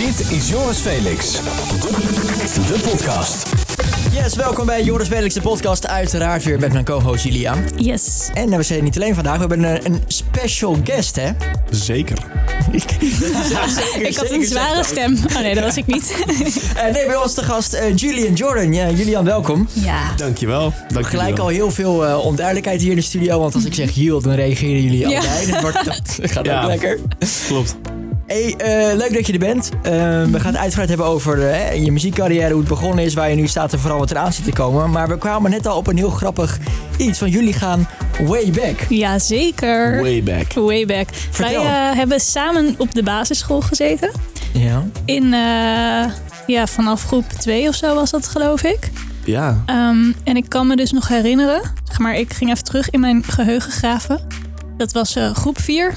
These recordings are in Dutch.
Dit is Joris Felix. De, de podcast. Yes, welkom bij Joris Felix, de podcast. Uiteraard weer met mijn co-host Julian. Yes. En eh, we zijn niet alleen vandaag, we hebben een, een special guest, hè? Zeker. Ik had een zware stem. Oh nee, dat was ik niet. Eh, nee, bij ons te gast eh, Julian Jordan. Ja, Julian, welkom. Ja. Dankjewel. Dankjewel. Gelijk al heel veel eh, onduidelijkheid hier in de studio, want als ik zeg Jules, dan reageren jullie Ja. Dat, wordt, dat gaat Ja. ook lekker. Klopt. Hey, eh, leuk dat je er bent. Eh, we gaan het uitgebreid hebben over eh, hè, je muziekcarrière, hoe het begonnen is, waar je nu staat en vooral wat eraan zit te komen. Maar we kwamen net al op een heel grappig iets, van jullie gaan way back. Ja, zeker. Way back. Way back. Vertel. Wij eh, hebben samen op de basisschool gezeten. Ja. In, eh, ja, vanaf groep 2 of zo was dat, geloof ik. Ja. Ehm, en ik kan me dus nog herinneren, zeg maar, ik ging even terug in mijn geheugen graven. Dat was eh, groep 4.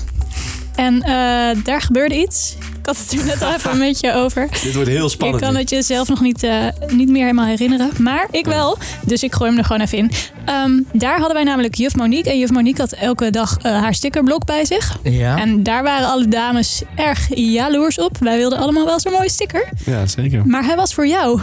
En eh, daar gebeurde iets. Ik had het er net al even met je over. Dit wordt heel Je spannend. kan het jezelf nog niet, eh, niet meer helemaal herinneren. Maar ik wel. Dus ik gooi hem er gewoon even in. Ehm, daar hadden wij namelijk juf Monique. En juf Monique had elke dag eh, haar stickerblok bij zich. Ja. En daar waren alle dames erg jaloers op. Wij wilden allemaal wel zo'n mooie sticker. Ja, zeker. Maar hij was voor jou.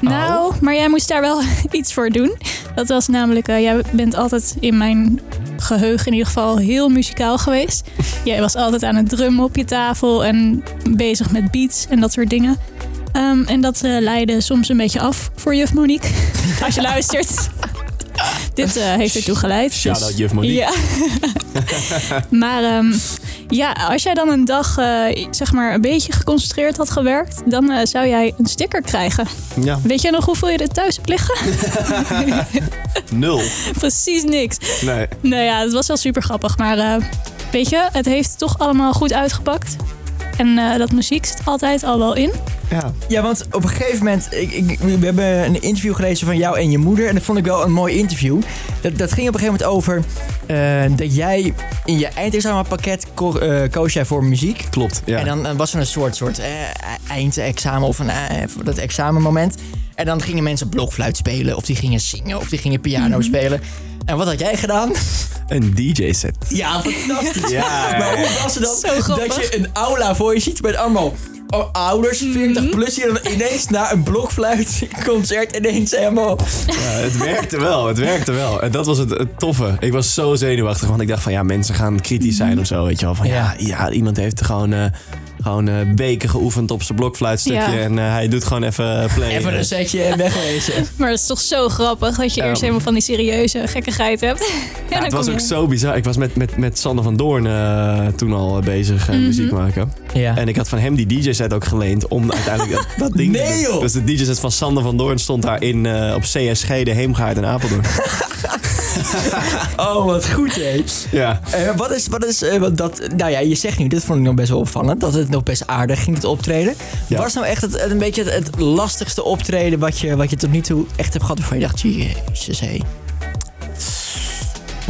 Nou, maar jij moest daar wel iets voor doen. Dat was namelijk, eh, jij bent altijd in mijn geheugen in ieder geval heel muzikaal geweest. Jij was altijd aan het drummen op je tafel en bezig met beats en dat soort dingen. Ehm, en dat eh, leidde soms een beetje af voor juf Monique. Als je luistert. Dit eh, heeft ertoe geleid. Shout Dus- out juf Monique. Ja. maar ehm, ja, als jij dan een dag eh, zeg maar een beetje geconcentreerd had gewerkt, dan eh, zou jij een sticker krijgen. Ja. Weet jij nog hoeveel je er thuis hebt liggen? Nul. Precies niks. Nee. Nou ja, het was wel super grappig, maar eh, weet je, het heeft toch allemaal goed uitgepakt. En eh, dat muziek zit altijd al wel in. Ja. Ja, want op een gegeven moment, ik, ik- we hebben een interview gelezen van jou en je moeder. En dat vond ik wel een mooi interview. Dat, dat ging op een gegeven moment over eh, dat jij in je eindexamenpakket ko eh, koos jij voor muziek. Klopt. Ja. En dan was er een soort, soort eindexamen of een, dat examenmoment. En dan gingen mensen blokfluit spelen, of die gingen zingen, of die gingen piano Mhm. spelen. En wat had jij gedaan? Een DJ-set. Ja, fantastisch. Ja, Maar hoe was het dan Zo dat je een aula voor je ziet met allemaal o- ouders, 40 plus, die dan ineens na een blokfluitconcert ineens helemaal... Ja, het werkte wel. Het werkte wel. En dat was het, het toffe. Ik was zo zenuwachtig, want ik dacht van ja, mensen gaan kritisch zijn of zo. Weet je wel. Van ja, ja, iemand heeft gewoon, eh, gewoon eh, weken geoefend op zijn blokfluitstukje. Ja. En eh, hij doet gewoon even play. Even een setje en wegwezen. Maar het is toch zo grappig dat je Ja. eerst helemaal van die serieuze gekkigheid hebt. En Ja, dan het was ook zo bizar. Ik was met, met, met Sander van Doorn eh, toen al bezig eh, muziek maken. Ja. En ik had van hem die DJ-set ook geleend om uiteindelijk dat, dat ding te Nee, doen. joh. Dus de DJ-set van Sander van Doorn stond daar in, eh, op CSG, de Heemgaard in Apeldoorn. Oh, wat goed, ja. Eh, wat is, wat is eh, wat dat... Nou ja, je zegt nu, dit vond ik nog best wel opvallend, dat het nog best aardig ging, het optreden. Ja. Was nou echt het, een beetje het, het lastigste optreden wat je, wat je tot nu toe echt hebt gehad, waarvan je dacht, jezus, hé.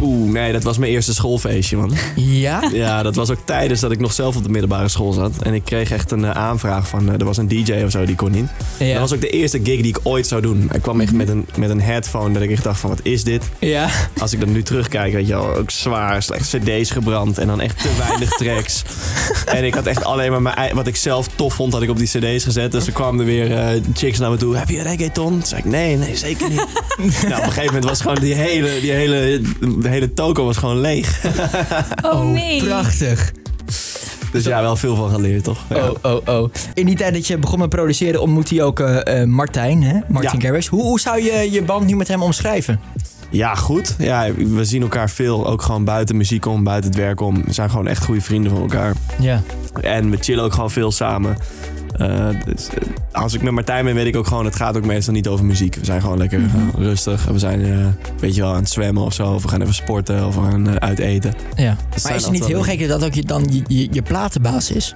Oeh, nee, dat was mijn eerste schoolfeestje, man. Ja? Ja, dat was ook tijdens dat ik nog zelf op de middelbare school zat. En ik kreeg echt een eh, aanvraag van, eh, er was een DJ of zo, die kon niet. Ja. Dat was ook de eerste gig die ik ooit zou doen. Ik kwam echt met een, met een headphone dat ik echt dacht van, wat is dit? Ja. Als ik dan nu terugkijk, weet je wel, ook zwaar, slecht cd's gebrand en dan echt te weinig tracks. en ik had echt alleen maar mijn, wat ik zelf tof vond, had ik op die cd's gezet. Dus er kwamen er weer eh, chicks naar me toe. Heb je reggaeton? Toen zei ik, nee, nee, zeker niet. nou, op een gegeven moment was gewoon die hele, die hele, de hele toko was gewoon leeg. Oh nee. Prachtig. Dus ja, wel veel van geleerd, toch? Ja. Oh, oh, oh. In die tijd dat je begon met produceren ontmoette je ook eh, eh, Martijn, hè? Martin Ja. Garrix. Hoe, hoe zou je je band nu met hem omschrijven? Ja, goed. Ja, we zien elkaar veel, ook gewoon buiten muziek om, buiten het werk om. We zijn gewoon echt goede vrienden van elkaar. Ja. En we chillen ook gewoon veel samen. Eh, dus, eh, als ik met Martijn ben, weet ik ook gewoon, het gaat ook meestal niet over muziek. We zijn gewoon lekker Mhm. eh, rustig. We zijn, eh weet je wel, aan het zwemmen of zo. Of we gaan even sporten of we gaan eh, uit eten. ja. Dat Maar is het niet heel gek dat ook je, dan je, je, je platenbaas is?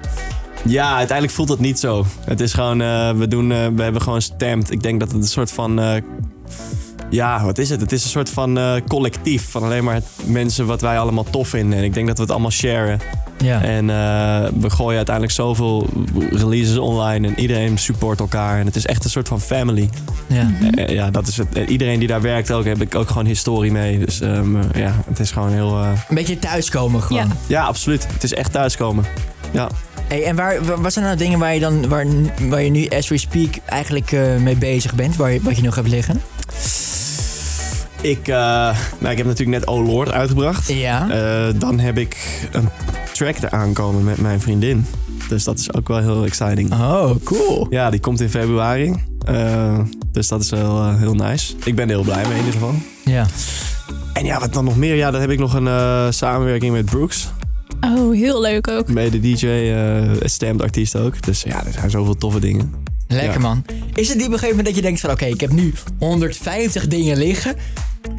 Ja, uiteindelijk voelt het niet zo. Het is gewoon, eh, we, doen, eh, we hebben gewoon stamped. Ik denk dat het een soort van... eh, ja, wat is het? Het is een soort van eh, collectief. Van alleen maar mensen wat wij allemaal tof vinden. En ik denk dat we het allemaal sharen. Ja. En eh, we gooien uiteindelijk zoveel releases online. En iedereen support elkaar. En het is echt een soort van family. ja. Eh, ja, dat is het. En iedereen die daar werkt ook, heb ik ook gewoon historie mee. Dus ehm, ja, het is gewoon heel... eh, Een beetje thuiskomen gewoon. Ja. Ja, absoluut. Het is echt thuiskomen. Ja. Hey, en waar, wa- wat zijn nou dingen waar je dan, waar, waar je nu as we speak eigenlijk eh, mee bezig bent? Waar je, wat je nog hebt liggen? Ik, eh, nou, ik heb natuurlijk net Oh Lord uitgebracht. Ja. Eh, dan heb ik een track eraan komen met mijn vriendin. Dus dat is ook wel heel exciting. Oh, cool. Ja, die komt in februari. Eh, dus dat is wel eh, heel nice. Ik ben er heel blij mee in ieder geval. Ja. En ja, wat dan nog meer? Ja, dan heb ik nog een eh, samenwerking met Brooks. Oh, heel leuk ook. Bij de DJ, eh stemd artiest ook. Dus ja, er zijn zoveel toffe dingen. Lekker Ja. man. Is het die op een gegeven moment dat je denkt van oké, ik heb nu 150 dingen liggen.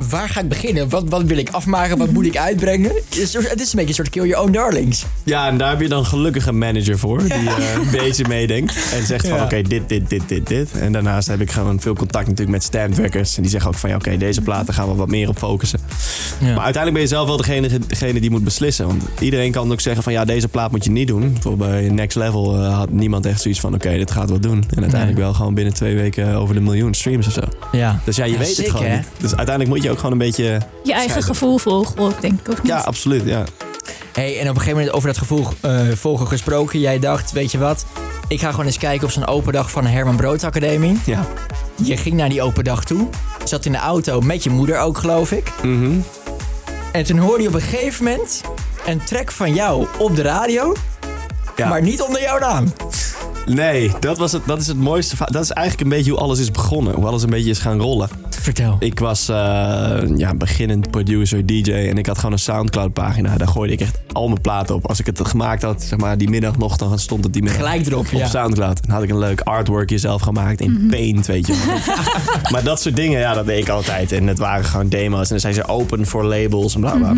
Waar ga ik beginnen? Wat, wat wil ik afmaken? Wat moet ik uitbrengen? Het is, het is een beetje een soort kill your own darlings. Ja, en daar heb je dan gelukkig een manager voor. Die eh, een beetje meedenkt. En zegt van Ja. oké, dit, dit, dit, dit, dit. En daarnaast heb ik gewoon veel contact natuurlijk met stemwerkers. En die zeggen ook van ja, oké, deze platen gaan we wat meer op focussen. Ja. Maar uiteindelijk ben je zelf wel degene, degene die moet beslissen. Want iedereen kan ook zeggen van ja, deze plaat moet je niet doen. Bij Next Level eh, had niemand echt zoiets van oké, dit gaat wel doen. En uiteindelijk wel gewoon binnen twee weken over de miljoen streams of zo. ja. Dus ja, je Ja, weet sick, het gewoon hè? niet. Dus uiteindelijk moet je ook gewoon een beetje... Je eigen gevoel volgen ook, denk ik ook niet. Ja, absoluut. Ja. Hey, en op een gegeven moment over dat gevoel eh, volgen gesproken. Jij dacht, weet je wat? Ik ga gewoon eens kijken op zo'n open dag van de Herman Brood Academie. ja. Je ging naar die open dag toe. Zat in de auto met je moeder ook, geloof ik. Mhm. En toen hoorde je op een gegeven moment een track van jou op de radio. Ja. Maar niet onder jouw naam. Nee, dat, was het, dat is het mooiste. Dat is eigenlijk een beetje hoe alles is begonnen. Hoe alles een beetje is gaan rollen. Vertel. Ik was eh, ja, beginnend producer, DJ. En ik had gewoon een Soundcloud pagina. Daar gooide ik echt al mijn platen op. Als ik het gemaakt had, zeg maar die middag nog, dan stond het die middag Gelijk erop, op ja. Soundcloud. En had ik een leuk artworkje zelf gemaakt in Paint, weet je wel. maar dat soort dingen, ja, dat deed ik altijd. En het waren gewoon demo's. En dan zijn ze open voor labels en bla bla.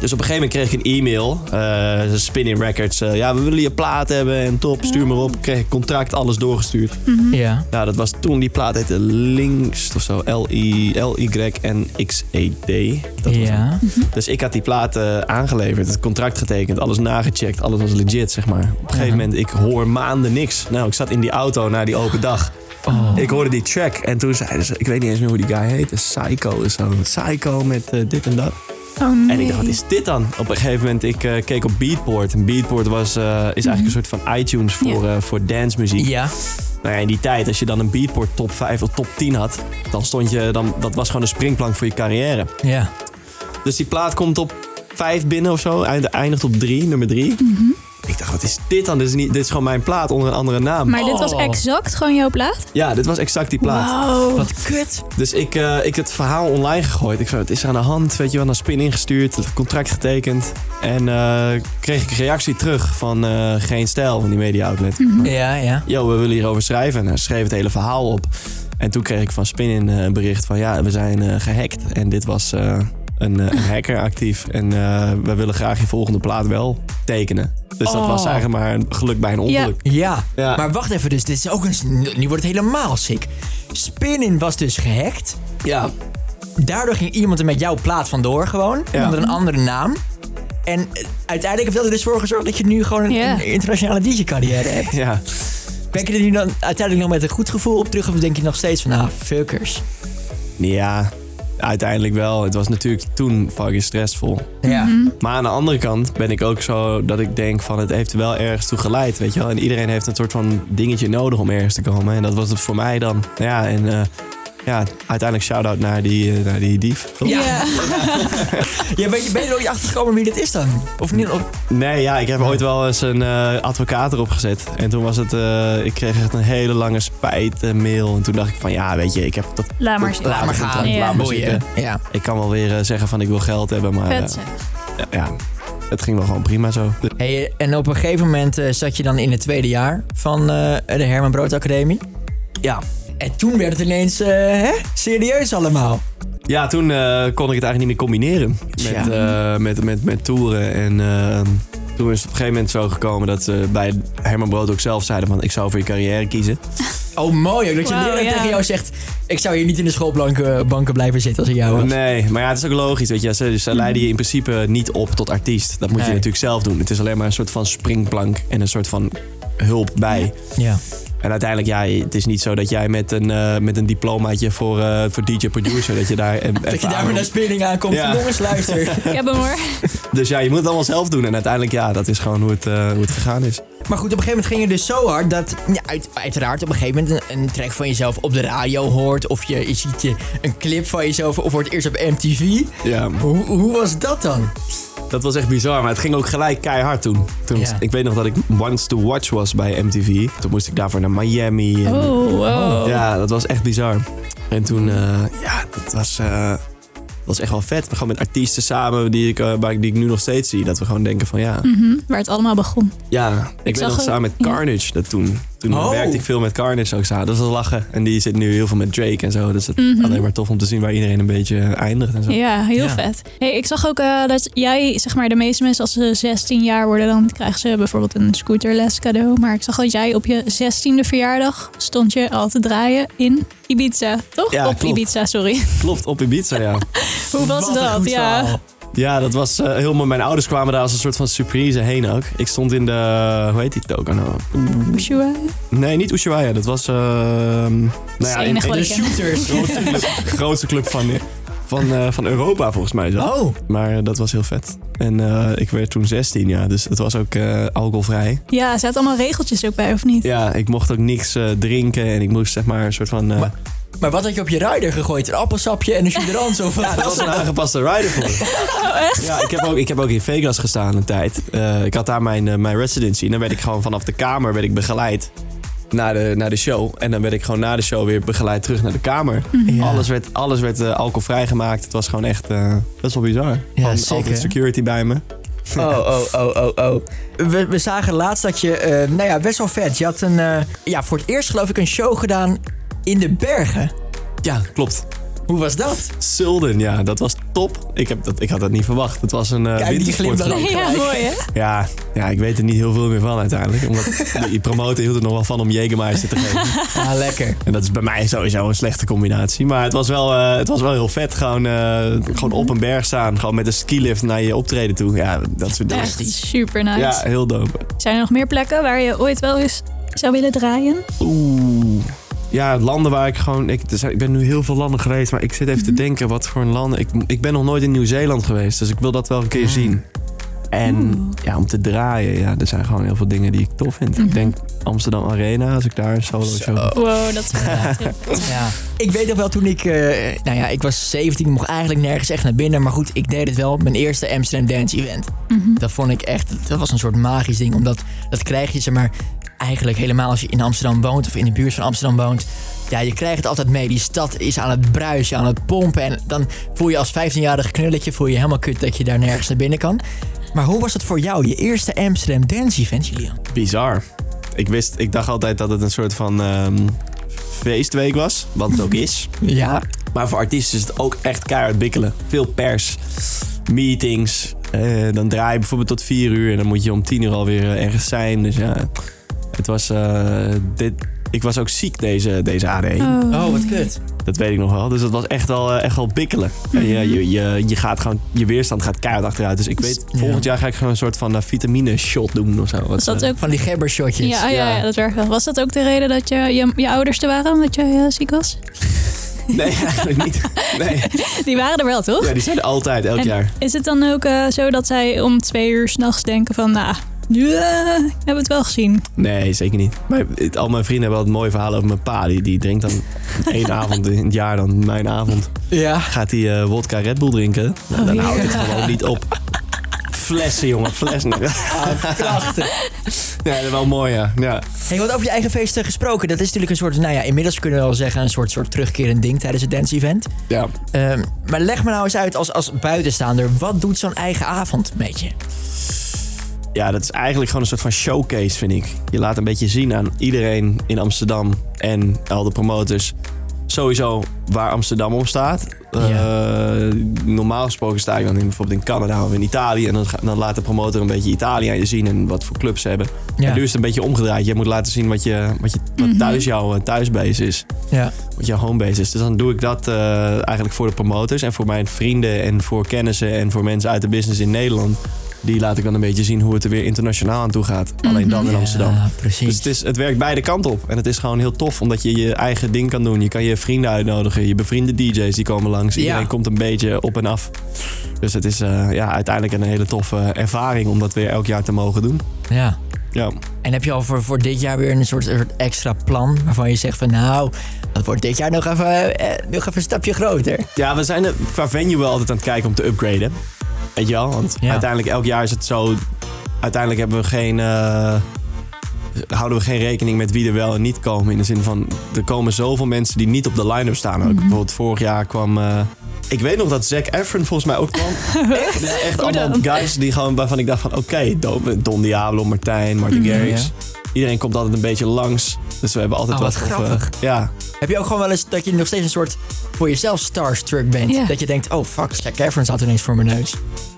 Dus op een gegeven moment kreeg ik een e-mail. eh Spinning Records. eh, ja, we willen je plaat hebben en top, stuur maar op. Kreeg ik contract, alles doorgestuurd. Ja. Nou, dat was toen die plaat heette Links of zo. L-I- L-Y-N-X-E-D. Dat was. Ja. Dus ik had die plaat eh, aangeleverd, het contract getekend, alles nagecheckt, alles was legit, zeg maar. Op een gegeven moment, ik hoor maanden niks. Nou, ik zat in die auto naar die open dag. Oh. Ik hoorde die track en toen zeiden ze, ik weet niet eens meer hoe die guy heet, Psycho of zo. Psycho met dit en dat. Oh, nee. En ik dacht, wat is dit dan? Op een gegeven moment, ik eh, keek op Beatport. En Beatport was, eh, is eigenlijk een soort van iTunes voor, eh voor dancemuziek. Ja. Nou ja, in die tijd, als je dan een Beatport top 5 of top 10 had, dan stond je, dan, dat was gewoon een springplank voor je carrière. Ja. Dus die plaat komt op 5 binnen of zo, eind- eindigt op 3, nummer 3. Ik dacht, wat is dit dan? Dit is, niet, dit is gewoon mijn plaat onder een andere naam. Maar dit was Oh. exact gewoon jouw plaat? Ja, dit was exact die plaat. Wow. Wat kut. Dus ik, eh, ik het verhaal online gegooid. Ik zei, het is er aan de hand, weet je wel, naar Spin ingestuurd, het contract getekend. En eh, kreeg ik een reactie terug van eh, Geen Stijl, van die media outlet. Ja, ja. Yo, we willen hierover schrijven. En hij schreef het hele verhaal op. En toen kreeg ik van Spin een bericht van ja, we zijn eh, gehackt. En dit was eh, een, eh, een hacker actief. En eh, we willen graag je volgende plaat wel tekenen. Dus dat Oh. was eigenlijk maar een geluk bij een ongeluk. Ja. Ja. Maar wacht even, dus dit is ook een... Nu wordt het helemaal sick. Spinnin was dus gehackt. Ja, Daardoor ging iemand er met jouw plaat vandoor gewoon. Ja. Onder een andere naam. En eh, uiteindelijk heeft dat er dus voor gezorgd dat je nu gewoon een, internationale DJ-carrière hebt. ja. Kijk je er nu dan uiteindelijk nog met een goed gevoel op terug? Of denk je nog steeds van, ah, fuckers. Ja, uiteindelijk wel. Het was natuurlijk toen fucking stressvol. Ja. Maar aan de andere kant ben ik ook zo dat ik denk van het heeft er wel ergens toe geleid, weet je wel. En iedereen heeft een soort van dingetje nodig om ergens te komen. En dat was het voor mij dan. Ja, en eh, ja, uiteindelijk shout-out naar die, eh, naar die dief. Ja. ja, ben je, ben je er ooit achter gekomen wie dit is dan? Of niet? Of, Nee, ja, ik heb ooit wel eens een eh, advocaat erop gezet. En toen was het, eh, ik kreeg echt een hele lange spijtmail. En toen dacht ik van, ja, weet je, ik heb dat... Laat maar zitten. laat maar Ja. gaan. Ja. Laat maar Boeien. zitten. Ja. Ik kan wel weer zeggen van, ik wil geld hebben, maar zeg. ja, het ging wel gewoon prima zo. Hey, en op een gegeven moment eh, zat je dan in het tweede jaar van eh, de Herman Brood Academie. Ja. En toen werd het ineens eh, hè? serieus allemaal. Ja, toen eh, kon ik het eigenlijk niet meer combineren met, eh, met, met, met toeren. En eh, toen is het op een gegeven moment zo gekomen dat ze bij Herman Brood ook zelf zeiden van... ik zou voor je carrière kiezen. Oh, mooi ook dat je Wauw, leraar ja. tegen jou zegt... ik zou hier niet in de schoolbanken banken blijven zitten als ik jou was. Nee, maar ja, het is ook logisch. Weet je. Ze, ze leiden je in principe niet op tot artiest. Dat moet je natuurlijk zelf doen. Het is alleen maar een soort van springplank en een soort van hulp bij. Ja. En uiteindelijk, ja, het is niet zo dat jij met een, eh, met een diplomaatje voor, eh, voor DJ-producer, dat je daar... Dat je daar weer naar spinning aankomt. Ja. Van, Jongens, luister. Ik heb hem hoor. Dus ja, je moet het allemaal zelf doen. En uiteindelijk, ja, dat is gewoon hoe het, eh, hoe het gegaan is. Maar goed, op een gegeven moment ging je dus zo hard dat ja, uit, uiteraard op een gegeven moment een, een track van jezelf op de radio hoort. Of je, je ziet je een clip van jezelf of voor het eerst op MTV. Ja, Hoe, hoe was dat dan? Dat was echt bizar. Maar het ging ook gelijk keihard toen. toen. Ik weet nog dat ik Once to Watch was bij MTV. Toen moest ik daarvoor naar Miami. En, Oh, wow. Ja, dat was echt bizar. En toen, eh, ja, dat was, eh, was echt wel vet. Gewoon met artiesten samen die ik, eh, ik, die ik nu nog steeds zie. Dat we gewoon denken van ja, Mhm, waar het allemaal begon. ja. Ik, ben zag nog samen met ja. Carnage dat toen. Toen Oh. werkte ik veel met Carnage ook samen. Dat was lachen. En die zit nu heel veel met Drake en zo. Dus het Mhm. alleen maar tof om te zien waar iedereen een beetje eindigt en zo. Ja, heel Ja. vet. Hey, ik zag ook eh, dat jij, zeg maar, de meeste mensen als ze 16 jaar worden, dan krijgen ze bijvoorbeeld een scooterles cadeau. Maar ik zag dat jij op je 16e verjaardag stond je al te draaien in Ibiza, toch? Ja, op klopt. Ibiza, sorry. Klopt, op Ibiza ja. Hoe was Wat een dat? goed Ja. verhaal. Ja, dat was eh, heel mooi. Mijn ouders kwamen daar als een soort van surprise heen ook. Ik stond in de, hoe heet die token nou? Ushuaia? Nee, niet Ushuaia. Dat was, ehm nou ja, wat De shooters. grootste club, grootste club van, van, eh, van Europa volgens mij. Zo. Oh, Maar eh, dat was heel vet. En eh, ik werd toen 16, ja. Dus het was ook eh, alcoholvrij. Ja, er zaten allemaal regeltjes ook bij, of niet? Ja, ik mocht ook niks eh, drinken. En ik moest zeg maar een soort van... eh, Maar- maar wat had je op je rider gegooid? Een appelsapje en een of wat ja, dat was een aangepaste rider voor. Oh, echt? Ja, ik heb, ook, ik heb ook in Vegas gestaan een tijd. Eh, ik had daar mijn, eh, mijn residency. En dan werd ik gewoon vanaf de kamer werd ik begeleid naar de, naar de show. En dan werd ik gewoon na de show weer begeleid terug naar de kamer. Ja. Alles werd, alles werd eh, alcoholvrij gemaakt. Het was gewoon echt eh, best wel bizar. Ja, sick, altijd hè? security bij me. Oh, oh, oh, oh, oh. We, we zagen laatst dat je, eh, nou ja, best wel vet. Je had een, eh, ja, voor het eerst geloof ik een show gedaan in de bergen. Ja, klopt. Hoe was dat? Sulden, ja, dat was top. Ik, heb dat, ik had dat niet verwacht. Het was een eh Kijk, die wintersportgroep. glimlach. Ja, mooi hè? Ja, ja, ik weet er niet heel veel meer van uiteindelijk. Omdat die promotor hield er nog wel van om Jägermeister te geven. Ah, lekker. En dat is bij mij sowieso een slechte combinatie. Maar het was wel, eh, het was wel heel vet. Gewoon, eh, gewoon op een berg staan. Gewoon met een skilift naar je optreden toe. Ja, dat soort dingen. Echt super nice. Ja, heel dope. Zijn er nog meer plekken waar je ooit wel eens zou willen draaien? Oeh. Ja, landen waar ik gewoon... Ik, dus ik ben nu heel veel landen geweest, maar ik zit even te denken wat voor een landen... Ik, ik ben nog nooit in Nieuw-Zeeland geweest, dus ik wil dat wel een keer zien. En ja, om te draaien, ja, er zijn gewoon heel veel dingen die ik tof vind. Ik denk Amsterdam Arena, als ik daar een solo show... Wow, dat is. Ja. Ik weet nog wel toen ik, eh, nou ja, ik was 17, ik mocht eigenlijk nergens echt naar binnen. Maar goed, ik deed het wel op mijn eerste Amsterdam Dance Event. Dat vond ik echt, dat was een soort magisch ding. Omdat dat krijg je, zeg maar, eigenlijk helemaal als je in Amsterdam woont of in de buurt van Amsterdam woont. Ja, je krijgt het altijd mee. Die stad is aan het bruisen, aan het pompen. En dan voel je als 15-jarig knulletje voel je helemaal kut dat je daar nergens naar binnen kan. Maar hoe was het voor jou, je eerste Amsterdam Dance Event, Julian? Bizar. Ik wist, ik dacht altijd dat het een soort van ehm, feestweek was, wat het ook is. Ja. Maar voor artiesten is het ook echt keihard bikkelen. Veel pers, meetings. eh, dan draai je bijvoorbeeld tot vier uur en dan moet je om tien uur alweer eh, ergens zijn. Dus ja, het was. eh, dit, ik was ook ziek deze, deze AD. Oh, wat kut. Dat weet ik nog wel. Dus dat was echt wel, eh, echt wel bikkelen. En je, je, je, je gaat gewoon, je weerstand gaat keihard achteruit. Dus ik weet, Ja. volgend jaar ga ik gewoon een soort van eh, vitamine shot doen of zo. Wat, Was dat eh, ook... Van die gebbershotjes. Ja, ja, Ja. ja, dat werkt wel. Was dat ook de reden dat je, je, je ouders er waren, dat jij eh, ziek was? Nee, eigenlijk niet. Nee. Die waren er wel, toch? Ja, die zijn er altijd, elk En jaar. Is het dan ook eh, zo dat zij om twee uur s'nachts denken van... Nou, eh, hebben we het wel gezien. Nee, zeker niet. Maar het- al mijn vrienden hebben wel het mooie verhaal over mijn pa. Die, die drinkt dan één avond in het jaar, dan mijn avond. Ja. Gaat hij eh wodka Red Bull drinken. Nou, dan Oh, houdt het ja. gewoon niet op. Flessen, jongen, flessen. Prachtig. Ja, dat is wel mooi, ja. ja. Hey, wat over je eigen feesten gesproken. Dat is natuurlijk een soort, nou ja, inmiddels kunnen we wel zeggen, een soort, soort terugkerend ding tijdens het dance event. ja. Ehm, maar leg me nou eens uit als, als buitenstaander, wat doet zo'n eigen avond met je? Ja, dat is eigenlijk gewoon een soort van showcase, vind ik. Je laat een beetje zien aan iedereen in Amsterdam en al de promoters. Sowieso waar Amsterdam om staat. Eh, normaal gesproken sta ik dan in, bijvoorbeeld in Canada of in Italië. En dan, dan laat de promotor een beetje Italië aan je zien en wat voor clubs ze hebben. Ja. En nu is het een beetje omgedraaid. Je moet laten zien wat, je, wat, je, wat thuis jouw eh, thuisbase is. Ja. Wat jouw homebase is. Dus dan doe ik dat eh, eigenlijk voor de promoters en voor mijn vrienden en voor kennissen en voor mensen uit de business in Nederland. Die laat ik dan een beetje zien hoe het er weer internationaal aan toe gaat. Alleen dan in Amsterdam. Ja, precies. Dus het, is, het werkt beide kanten op. En het is gewoon heel tof, omdat je je eigen ding kan doen. Je kan je vrienden uitnodigen. Je bevriende DJ's die komen langs. Iedereen Ja. komt een beetje op en af. Dus het is eh, ja, uiteindelijk een hele toffe ervaring om dat weer elk jaar te mogen doen. Ja. Ja. En heb je al voor, voor dit jaar weer een soort, soort extra plan waarvan je zegt van nou, dat wordt dit jaar nog even, eh, nog even een stapje groter. Ja, we zijn er qua venue wel altijd aan het kijken om te upgraden. Weet je wel? Want Ja. uiteindelijk elk jaar is het zo... Uiteindelijk hebben we geen... eh, houden we geen rekening met wie er wel en niet komen. In de zin van, er komen zoveel mensen die niet op de line-up staan ook. Bijvoorbeeld vorig jaar kwam... eh, ik weet nog dat Zac Efron volgens mij ook kwam. echt? Ja, echt allemaal guys die gewoon, waarvan ik dacht van... Oké. Don Diablo, Martijn, Martin Garrix. Ja. Iedereen komt altijd een beetje langs. Dus we hebben altijd Oh, wat wat toffe- grappig. Ja, Heb je ook gewoon wel eens dat je nog steeds een soort voor jezelf starstruck bent? Dat je denkt, oh fuck, Zac Efron staat ineens voor mijn neus.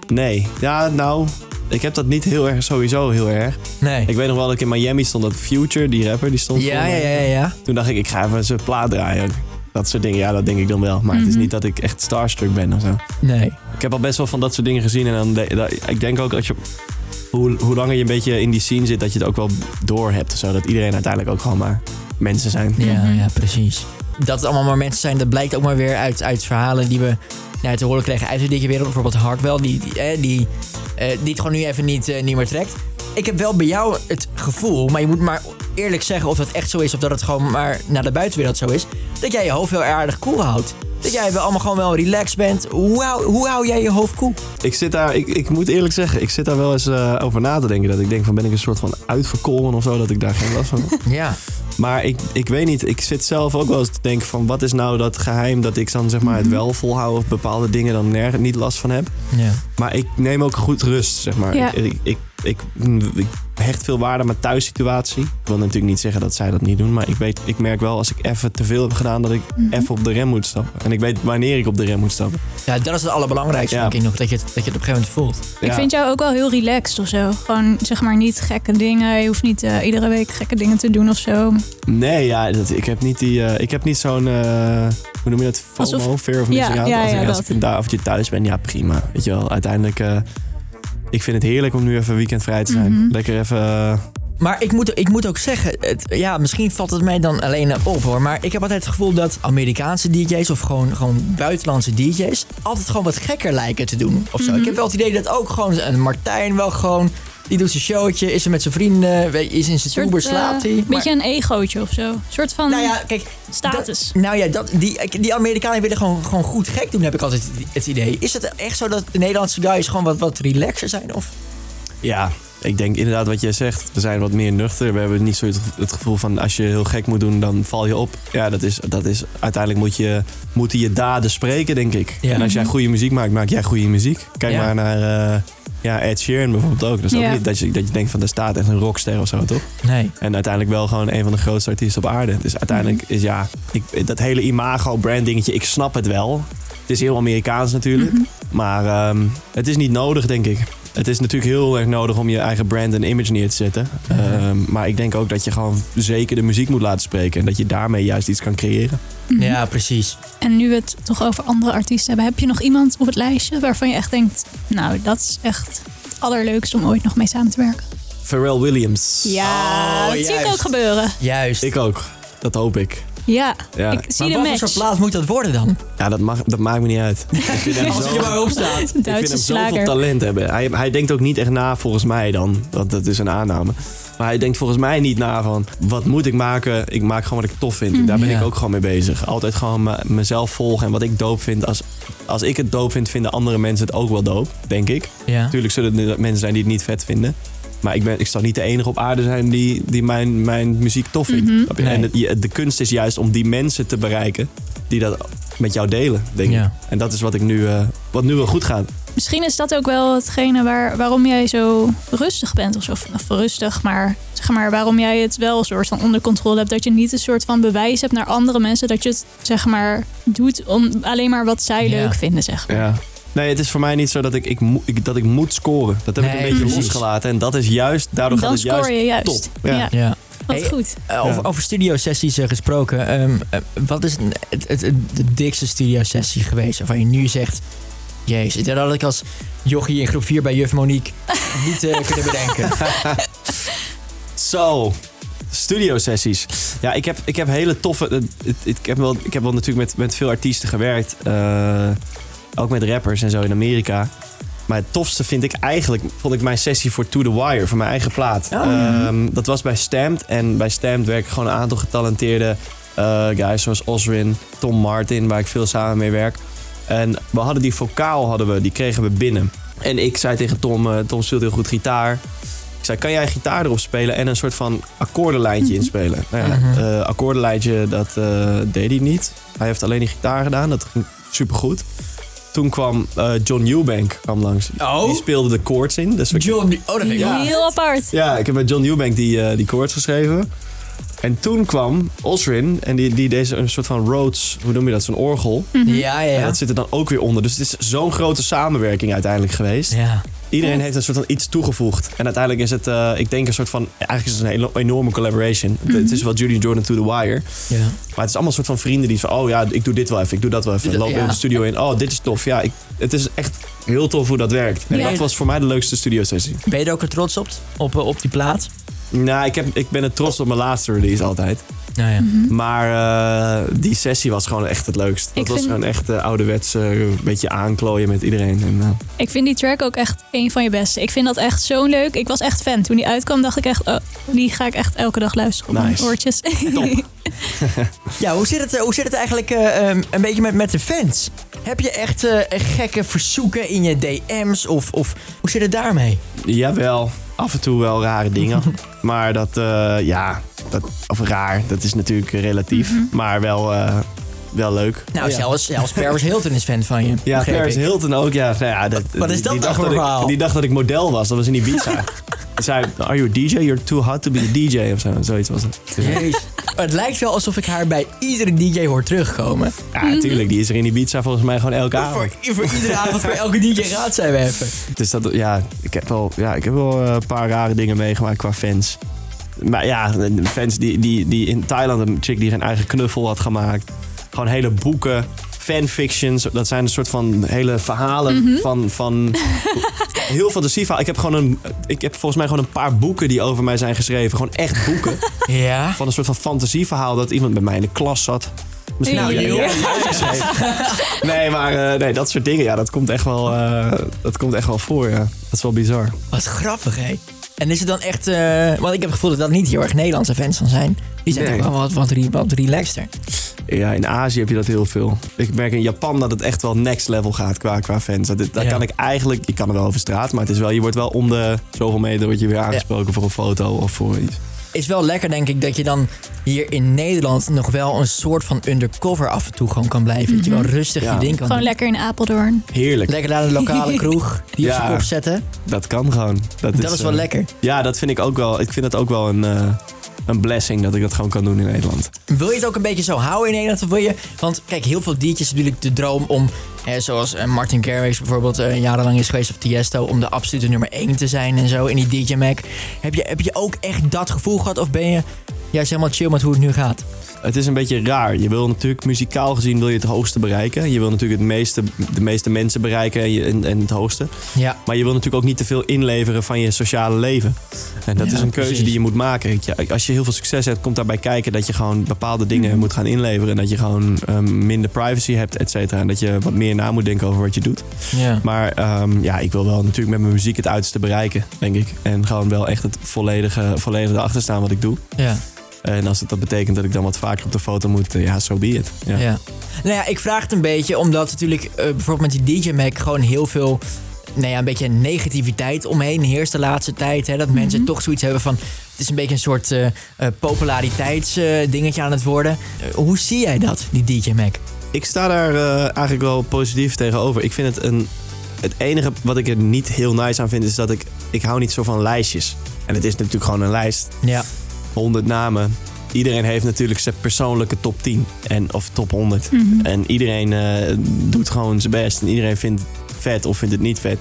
nee. Ja, nou... Ik heb dat niet heel erg, sowieso heel erg. Nee. Ik weet nog wel dat ik in Miami stond, dat Future, die rapper, die stond ja, voor ja, ja, ja, ja. Toen dacht ik, ik ga even zijn plaat draaien. Dat soort dingen, ja, dat denk ik dan wel. Maar het is niet dat ik echt starstruck ben of zo. Nee. Ik heb al best wel van dat soort dingen gezien. En dan de- dat- ik denk ook dat je, hoe, hoe langer je een beetje in die scene zit, dat je het ook wel door hebt. Zo, dat iedereen uiteindelijk ook gewoon maar mensen zijn. Ja, ja, precies. Dat het allemaal maar mensen zijn, dat blijkt ook maar weer uit, uit verhalen die we nou, te horen kregen uit de dikke wereld. Bijvoorbeeld Hardwell, die, die, eh, die, eh, die het gewoon nu even niet, eh, niet meer trekt. Ik heb wel bij jou het gevoel, maar je moet maar eerlijk zeggen of dat echt zo is of dat het gewoon maar naar de buitenwereld zo is. Dat jij je hoofd heel aardig koel houdt. Dat jij wel allemaal gewoon wel relaxed bent. Hoe hou, hoe hou jij je hoofd koel? Ik zit daar, ik, ik moet eerlijk zeggen, ik zit daar wel eens over na te denken. Dat ik denk van, ben ik een soort van uitverkoren of zo, dat ik daar geen last van heb. Ja. Maar ik, ik weet niet, ik zit zelf ook wel eens te denken van wat is nou dat geheim dat ik dan zeg maar het wel volhoud of bepaalde dingen dan nergens niet last van heb. ja. Maar ik neem ook goed rust, zeg maar. Ja. Ik, ik, ik, ik, ik hecht veel waarde aan mijn thuissituatie. Ik wil natuurlijk niet zeggen dat zij dat niet doen, maar ik, weet, ik merk wel als ik even te veel heb gedaan dat ik even op de rem moet stappen. En ik weet wanneer ik op de rem moet stappen. ja, dat is het allerbelangrijkste, Ja. denk ik nog. Dat je, het, dat je het op een gegeven moment voelt. Ik Ja. vind jou ook wel heel relaxed of zo. Gewoon zeg maar niet gekke dingen. Je hoeft niet eh, iedere week gekke dingen te doen of zo. Nee, ja, dat, ik heb niet, die, eh, ik heb niet zo'n, eh, hoe noem je dat, FOMO, Alsof- fear of Ja, missing out. ja, als ja, ik, als ik daar of je thuis bent, ja prima. Weet je wel, uiteindelijk, ik vind het heerlijk om nu even weekendvrij te zijn. Mhm. Lekker even, eh, Maar ik moet, ik moet ook zeggen, het, ja, misschien valt het mij dan alleen op hoor. Maar ik heb altijd het gevoel dat Amerikaanse DJ's of gewoon, gewoon buitenlandse DJ's altijd gewoon wat gekker lijken te doen. Of zo. Ik heb wel het idee dat ook gewoon een Martijn wel gewoon. Die doet zijn showtje, is er met zijn vrienden, is in zijn Soort, toeber, eh, slaapt hij. Een Maar- beetje een egootje of zo. Een soort van nou ja, kijk. status. dat- nou ja, dat, die, die Amerikanen willen gewoon, gewoon goed gek doen, heb ik altijd het- idee. Is het echt zo dat de Nederlandse guys gewoon wat, wat relaxer zijn? Of? Ja, ik denk inderdaad wat jij zegt. We zijn wat meer nuchter. We hebben niet zo het- gevoel van als je heel gek moet doen, dan val je op. Ja, dat is, dat is uiteindelijk moet je, moeten je daden spreken, denk ik. Ja. En als jij goede muziek maakt, maak jij goede muziek. Kijk Ja. maar naar eh, ja, Ed Sheeran bijvoorbeeld ook. Dat is Ja. ook niet dat je, dat je denkt van, daar staat echt een rockster of zo, toch? Nee. En uiteindelijk wel gewoon een van de grootste artiesten op aarde. Dus uiteindelijk is ja, ik, dat hele imago-brand dingetje, ik snap het wel. Het is heel Amerikaans natuurlijk. Maar ehm, het is niet nodig, denk ik. Het is natuurlijk heel erg nodig om je eigen brand en image neer te zetten. Ehm, maar ik denk ook dat je gewoon zeker de muziek moet laten spreken. En dat je daarmee juist iets kan creëren. Ja, precies. En nu we het toch over andere artiesten hebben, heb je nog iemand op het lijstje waarvan je echt denkt, nou, dat is echt het allerleukste om ooit nog mee samen te werken? Pharrell Williams. Ja, Oh, dat zie ik juist. ook gebeuren. Juist. Ik ook. Dat hoop ik. Ja, Ja. ik zie maar de wat voor soort plaats moet dat worden dan? Ja, dat, mag, dat maakt me niet uit. Ik vind hem Als zo- je er maar op staat. Ik vind hem zoveel slager. talent hebben. Hij, hij denkt ook niet echt na, volgens mij dan. Dat, dat is een aanname. Maar hij denkt volgens mij niet na van... wat moet ik maken? Ik maak gewoon wat ik tof vind. Daar ben Ja. ik ook gewoon mee bezig. Altijd gewoon me- mezelf volgen en wat ik doop vind. Als, als ik het doop vind, vinden andere mensen het ook wel doop. Denk ik. Ja. Natuurlijk zullen er mensen zijn die het niet vet vinden. Maar ik, ben, ik zal niet de enige op aarde zijn die, die mijn, mijn muziek tof vindt. Nee. En je- de kunst is juist om die mensen te bereiken... die dat met jou delen, denk Ja. ik. En dat is wat, ik nu, eh, wat nu wel goed gaat. Misschien is dat ook wel hetgene waar, waarom jij zo rustig bent. Of zo of rustig, maar zeg maar waarom jij het wel een soort van onder controle hebt. Dat je niet een soort van bewijs hebt naar andere mensen. Dat je het zeg maar doet om alleen maar wat zij Ja. leuk vinden, zeg maar. Ja. Nee, het is voor mij niet zo dat ik, ik, ik, dat ik moet scoren. Dat heb ik een beetje precies. losgelaten. En dat is juist, daardoor Dan gaat het juist score je juist. top. Ja, Ja. Ja. wat Hey, goed. Eh, over, over studiosessies eh, gesproken. ehm, eh, wat is het, het, het, de dikste studiosessie geweest waarvan je nu zegt... Jezus, dat had ik als jochie in groep 4 bij juf Monique niet kunnen bedenken. Zo, studiosessies. Ja, ik heb, ik heb hele toffe... het- Ik heb wel, ik heb wel natuurlijk met, met veel artiesten gewerkt. Ook met rappers en zo in Amerika. Maar het tofste vind ik eigenlijk... vond ik mijn sessie voor To The Wire, voor mijn eigen plaat. Oh. Ehm, dat was bij Stamped. En bij Stamped werken gewoon een aantal getalenteerde eh, guys... zoals Osrin, Tom Martin, waar ik veel samen mee werk. En we hadden die vocaal, hadden we, die kregen we binnen. En ik zei tegen Tom, eh, Tom speelt heel goed gitaar. Ik zei, kan jij gitaar erop spelen en een soort van akkoordenlijntje inspelen? Nou ja, eh, akkoordenlijntje, dat deed hij niet. Hij heeft alleen die gitaar gedaan, dat ging supergoed. Toen kwam eh, John Eubank kwam langs. Oh. Die speelde de chords in. Dus we- John, oh, dat vind ik. Heel apart. ja, ik heb met John Eubank die, eh, die chords geschreven. En toen kwam Osrin en die, die deed een soort van Rhodes, hoe noem je dat, zo'n orgel. Ja, ja, En ja. dat zit er dan ook weer onder. Dus het is zo'n grote samenwerking uiteindelijk geweest. Ja. Iedereen heeft een soort van iets toegevoegd. En uiteindelijk is het, eh, ik denk een soort van, eigenlijk is het een hele enorme collaboration. Het- Het is wel Judy Jordan to the wire. ja. Maar het is allemaal een soort van vrienden die van, oh ja, ik doe dit wel even, ik doe dat wel even. Loop ja. in de studio in, oh dit is tof. Ja, ik, het is echt heel tof hoe dat werkt. En Ja. dat was voor mij de leukste studiosessie. Ben je er ook er trots op, op, op die plaat? Nou, ik, heb, ik ben het trots op mijn laatste release altijd. Nou ja. Maar eh, die sessie was gewoon echt het leukst. Dat Ik was vind- gewoon echt uh, ouderwets, eh, een beetje aanklooien met iedereen. En, eh, Ik vind die track ook echt een van je beste. Ik vind dat echt zo leuk. Ik was echt fan. Toen die uitkwam dacht ik echt, oh, die ga ik echt elke dag luisteren op Nice. mijn oortjes. top. Ja, hoe zit het, hoe zit het eigenlijk eh, ehm, een beetje met, met de fans? Heb je echt eh, gekke verzoeken in je DM's? Of, of hoe zit het daarmee? Jawel, af en toe wel rare dingen. maar dat, eh, ja, dat, of raar, dat is natuurlijk relatief. Maar wel, eh, wel leuk. Nou, ja. zelfs, zelfs Paris Hilton is fan van je. Ja, Paris ik. Hilton ook. Ja, nou ja, dat, Wat is die- dat die dacht voor dat ik- verhaal? Die dacht dat ik model was. Dat was in Ibiza. Hij zei, are you a DJ? You're too hot to be a DJ of zo. Zoiets was het. Het lijkt wel alsof ik haar bij iedere DJ hoor terugkomen. Ja, natuurlijk. Die is er in Ibiza volgens mij gewoon elke avond. Voor, voor iedere avond, voor elke DJ gaat zij weer even. Dus dat, ja, ik heb wel, ja, ik heb wel eh, een paar rare dingen meegemaakt qua fans. Maar ja, fans die, die, die in Thailand een chick die een eigen knuffel had gemaakt. Gewoon hele boeken, fanfictions. Dat zijn een soort van hele verhalen van, van heel fantasief. verhaal. Ik heb gewoon een, ik heb volgens mij gewoon een paar boeken die over mij zijn geschreven. Gewoon echt boeken Ja. van een soort van fantasieverhaal dat iemand bij mij in de klas zat. Misschien Nou, uitgeschreven. Nee, maar eh, nee, dat soort dingen, ja, dat komt echt wel, eh, dat komt echt wel voor. Ja. Dat is wel bizar. Wat grappig, hè? En is het dan echt... eh, want ik heb het gevoel dat dat niet heel erg Nederlandse fans van zijn. Die zijn Nee. toch wel wat, wat, re- wat relaxter. Ja, in Azië heb je dat heel veel. Ik merk in Japan dat het echt wel next level gaat qua, qua fans. Dat, daar Ja. kan ik eigenlijk, je kan er wel over straat, maar het is wel, je wordt wel om de zoveel meter word je weer aangesproken voor een foto of voor iets. Is wel lekker, denk ik, dat je dan hier in Nederland nog wel een soort van undercover af en toe gewoon kan blijven. Dat je wel rustig Ja. je ding kan Gewoon doen. lekker in Apeldoorn. Heerlijk. Lekker naar de lokale kroeg, die op zijn kop zetten. Dat kan gewoon. Dat, Dat is wel eh, lekker. Ja, dat vind ik ook wel. Ik vind het ook wel een, eh, een blessing dat ik dat gewoon kan doen in Nederland. Wil je het ook een beetje zo houden in Nederland? Of wil je, want kijk, heel veel is natuurlijk de droom om, eh, zoals eh, Martin Garrix bijvoorbeeld eh, jarenlang is geweest of Tiesto, om de absolute nummer 1 te zijn en zo in die DJ Mac. Heb je, heb je ook echt dat gevoel gehad of ben je juist helemaal chill met hoe het nu gaat? Het is een beetje raar. Je wil natuurlijk muzikaal gezien wil je het hoogste bereiken. Je wil natuurlijk het meeste, de meeste mensen bereiken en, je- en, en het hoogste. Ja. Maar je wil natuurlijk ook niet te veel inleveren van je sociale leven. En dat Ja, is een keuze precies. die je moet maken. Als je heel veel succes hebt, komt daarbij kijken dat je gewoon bepaalde dingen Mhm. moet gaan inleveren. En dat je gewoon ehm, minder privacy hebt, et cetera. En dat je wat meer na moet denken over wat je doet. Ja. Maar ehm, ja, ik wil wel natuurlijk met mijn muziek het uiterste bereiken, denk ik. En gewoon wel echt het volledige, volledige erachter staan wat ik doe. Ja. En als het dat betekent dat ik dan wat vaker op de foto moet, eh, ja, so be it. Ja. Ja. Nou ja, ik vraag het een beetje omdat natuurlijk eh, bijvoorbeeld met die DJ Mac gewoon heel veel, nou ja, een beetje negativiteit omheen heerst de laatste tijd. Hè, dat mensen toch zoiets hebben van, het is een beetje een soort eh eh, populariteitsdingetje aan het worden. Hoe zie jij dat, die DJ Mac? Ik sta daar eh, eigenlijk wel positief tegenover. Ik vind het een. Het enige wat ik er niet heel nice aan vind, is dat ik. Ik hou niet zo van lijstjes. En het is natuurlijk gewoon een lijst. Ja. 100 namen. Iedereen heeft natuurlijk zijn persoonlijke top 10. En, of top 100. En iedereen eh, doet gewoon zijn best. En iedereen vindt het vet of vindt het niet vet.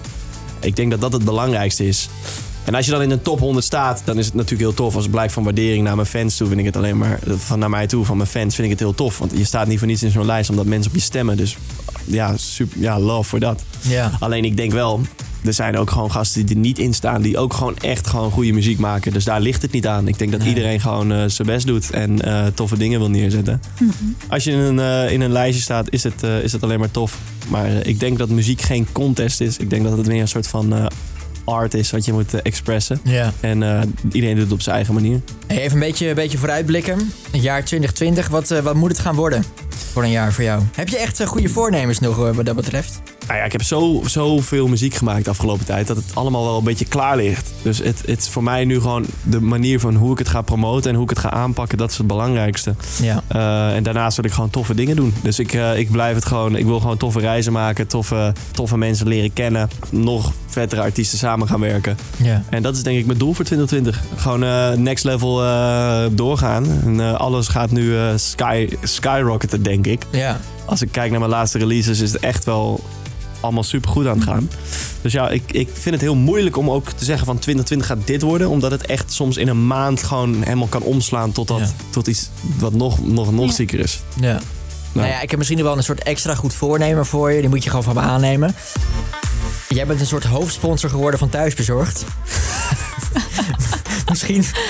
Ik denk dat dat het belangrijkste is. En als je dan in de top 100 staat, dan is het natuurlijk heel tof. Als het blijkt van waardering naar mijn fans toe, vind ik het alleen maar. Van naar mij toe, van mijn fans, vind ik het heel tof. Want je staat niet voor niets in zo'n lijst omdat mensen op je stemmen. Dus ja, super, ja love voor dat. Ja. Alleen ik denk wel, er zijn ook gewoon gasten die er niet in staan. Die ook gewoon echt gewoon goede muziek maken. Dus daar ligt het niet aan. Ik denk dat Nee. iedereen gewoon eh, zijn best doet. En eh, toffe dingen wil neerzetten. Als je in een, eh, in een lijstje staat, is het, is het alleen maar tof. Maar ik denk dat muziek geen contest is. Ik denk dat het meer een soort van art is wat je moet expressen. Ja. En iedereen doet het op zijn eigen manier. Hey, even een beetje, een beetje vooruitblikken. Het jaar 2020, wat, wat moet het gaan worden voor een jaar voor jou? Heb je echt goede voornemens nog wat dat betreft? Nou ja, ik heb zo, zoveel muziek gemaakt de afgelopen tijd dat het allemaal wel een beetje klaar ligt. Dus het, het is voor mij nu gewoon de manier van hoe ik het ga promoten en hoe ik het ga aanpakken, dat is het belangrijkste. Ja. Eh, en daarnaast wil ik gewoon toffe dingen doen. Dus ik, eh, ik blijf het gewoon, ik wil gewoon toffe reizen maken, toffe, toffe mensen leren kennen, nog vettere artiesten samen gaan werken. ja. En dat is denk ik mijn doel voor 2020. Gewoon eh, next level doorgaan. En alles gaat nu sky, skyrocketen, denk ik Ja. als ik kijk naar mijn laatste releases, is het echt wel allemaal super goed aan het gaan. Dus ja, ik, ik vind het heel moeilijk om ook te zeggen van 2020 gaat dit worden. Omdat het echt soms in een maand gewoon helemaal kan omslaan tot, dat, Ja. tot iets wat nog, nog, nog Ja. zieker is. Ja. Nou ja, ik heb misschien wel een soort extra goed voornemen voor je. Die moet je gewoon van me aannemen. Jij bent een soort hoofdsponsor geworden van Thuisbezorgd. misschien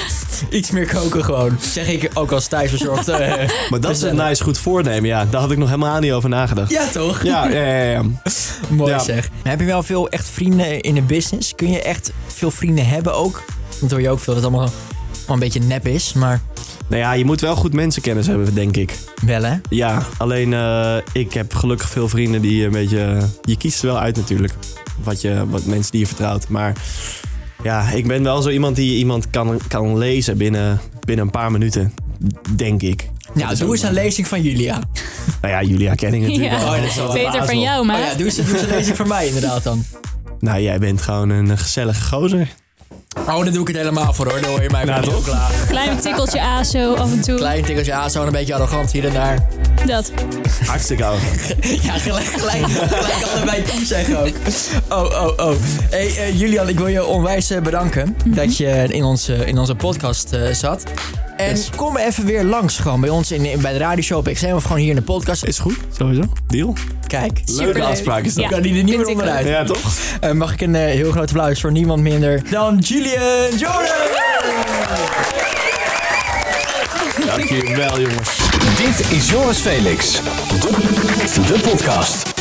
iets meer koken gewoon. Zeg ik ook als thuisbezorgd. eh, Maar dat is een nice goed voornemen, ja. Daar had ik nog helemaal niet over nagedacht. Ja, toch? Ja, ja, ja. ja. Mooi Ja. zeg. Heb je wel veel echt vrienden in de business? Kun je echt veel vrienden hebben ook? Dat hoor je ook veel dat het allemaal wel een beetje nep is. Maar Nou ja, je moet wel goed mensenkennis hebben, denk ik. wel hè? Ja, alleen eh, ik heb gelukkig veel vrienden die een beetje... Je kiest er wel uit natuurlijk. Wat, je, wat mensen die je vertrouwt. Maar ja, ik ben wel zo iemand die iemand kan, kan lezen binnen, binnen een paar minuten. Denk ik. Nou, doe eens een lezing van Julia. Nou ja, Julia ken ik natuurlijk Ja. wel. Oh, dat is wel Beter van jou, Oh maar. ja, doe eens, doe eens een lezing van mij inderdaad dan. Nou, jij bent gewoon een gezellige gozer. Oh, dan doe ik het helemaal voor hoor. Dan hoor je mij Nou, toch? klaar. Klein tikkeltje ASO af en toe. Klein tikkeltje aan, zo een beetje arrogant hier en daar. Dat. Hartstikke oud. Ja, gelijk, gelijk, gelijk allebei toe zeggen ook. Oh, oh, oh. Hey, eh, Julian, ik wil je onwijs eh, bedanken dat je in onze, in onze podcast eh, zat. En Yes. kom even weer langs gewoon bij ons in, in- bij de radioshow XM of gewoon hier in de podcast. Is goed, sowieso. Deal. Kijk, Leuke Superleuk. afspraak is dat. Ja. kan die er niet meer ik onderuit. Ja, toch? Eh, mag ik een eh, heel groot applaus voor niemand minder dan Julian Jordan? Dankjewel, jongens. Dit is Joris Felix. De, de podcast.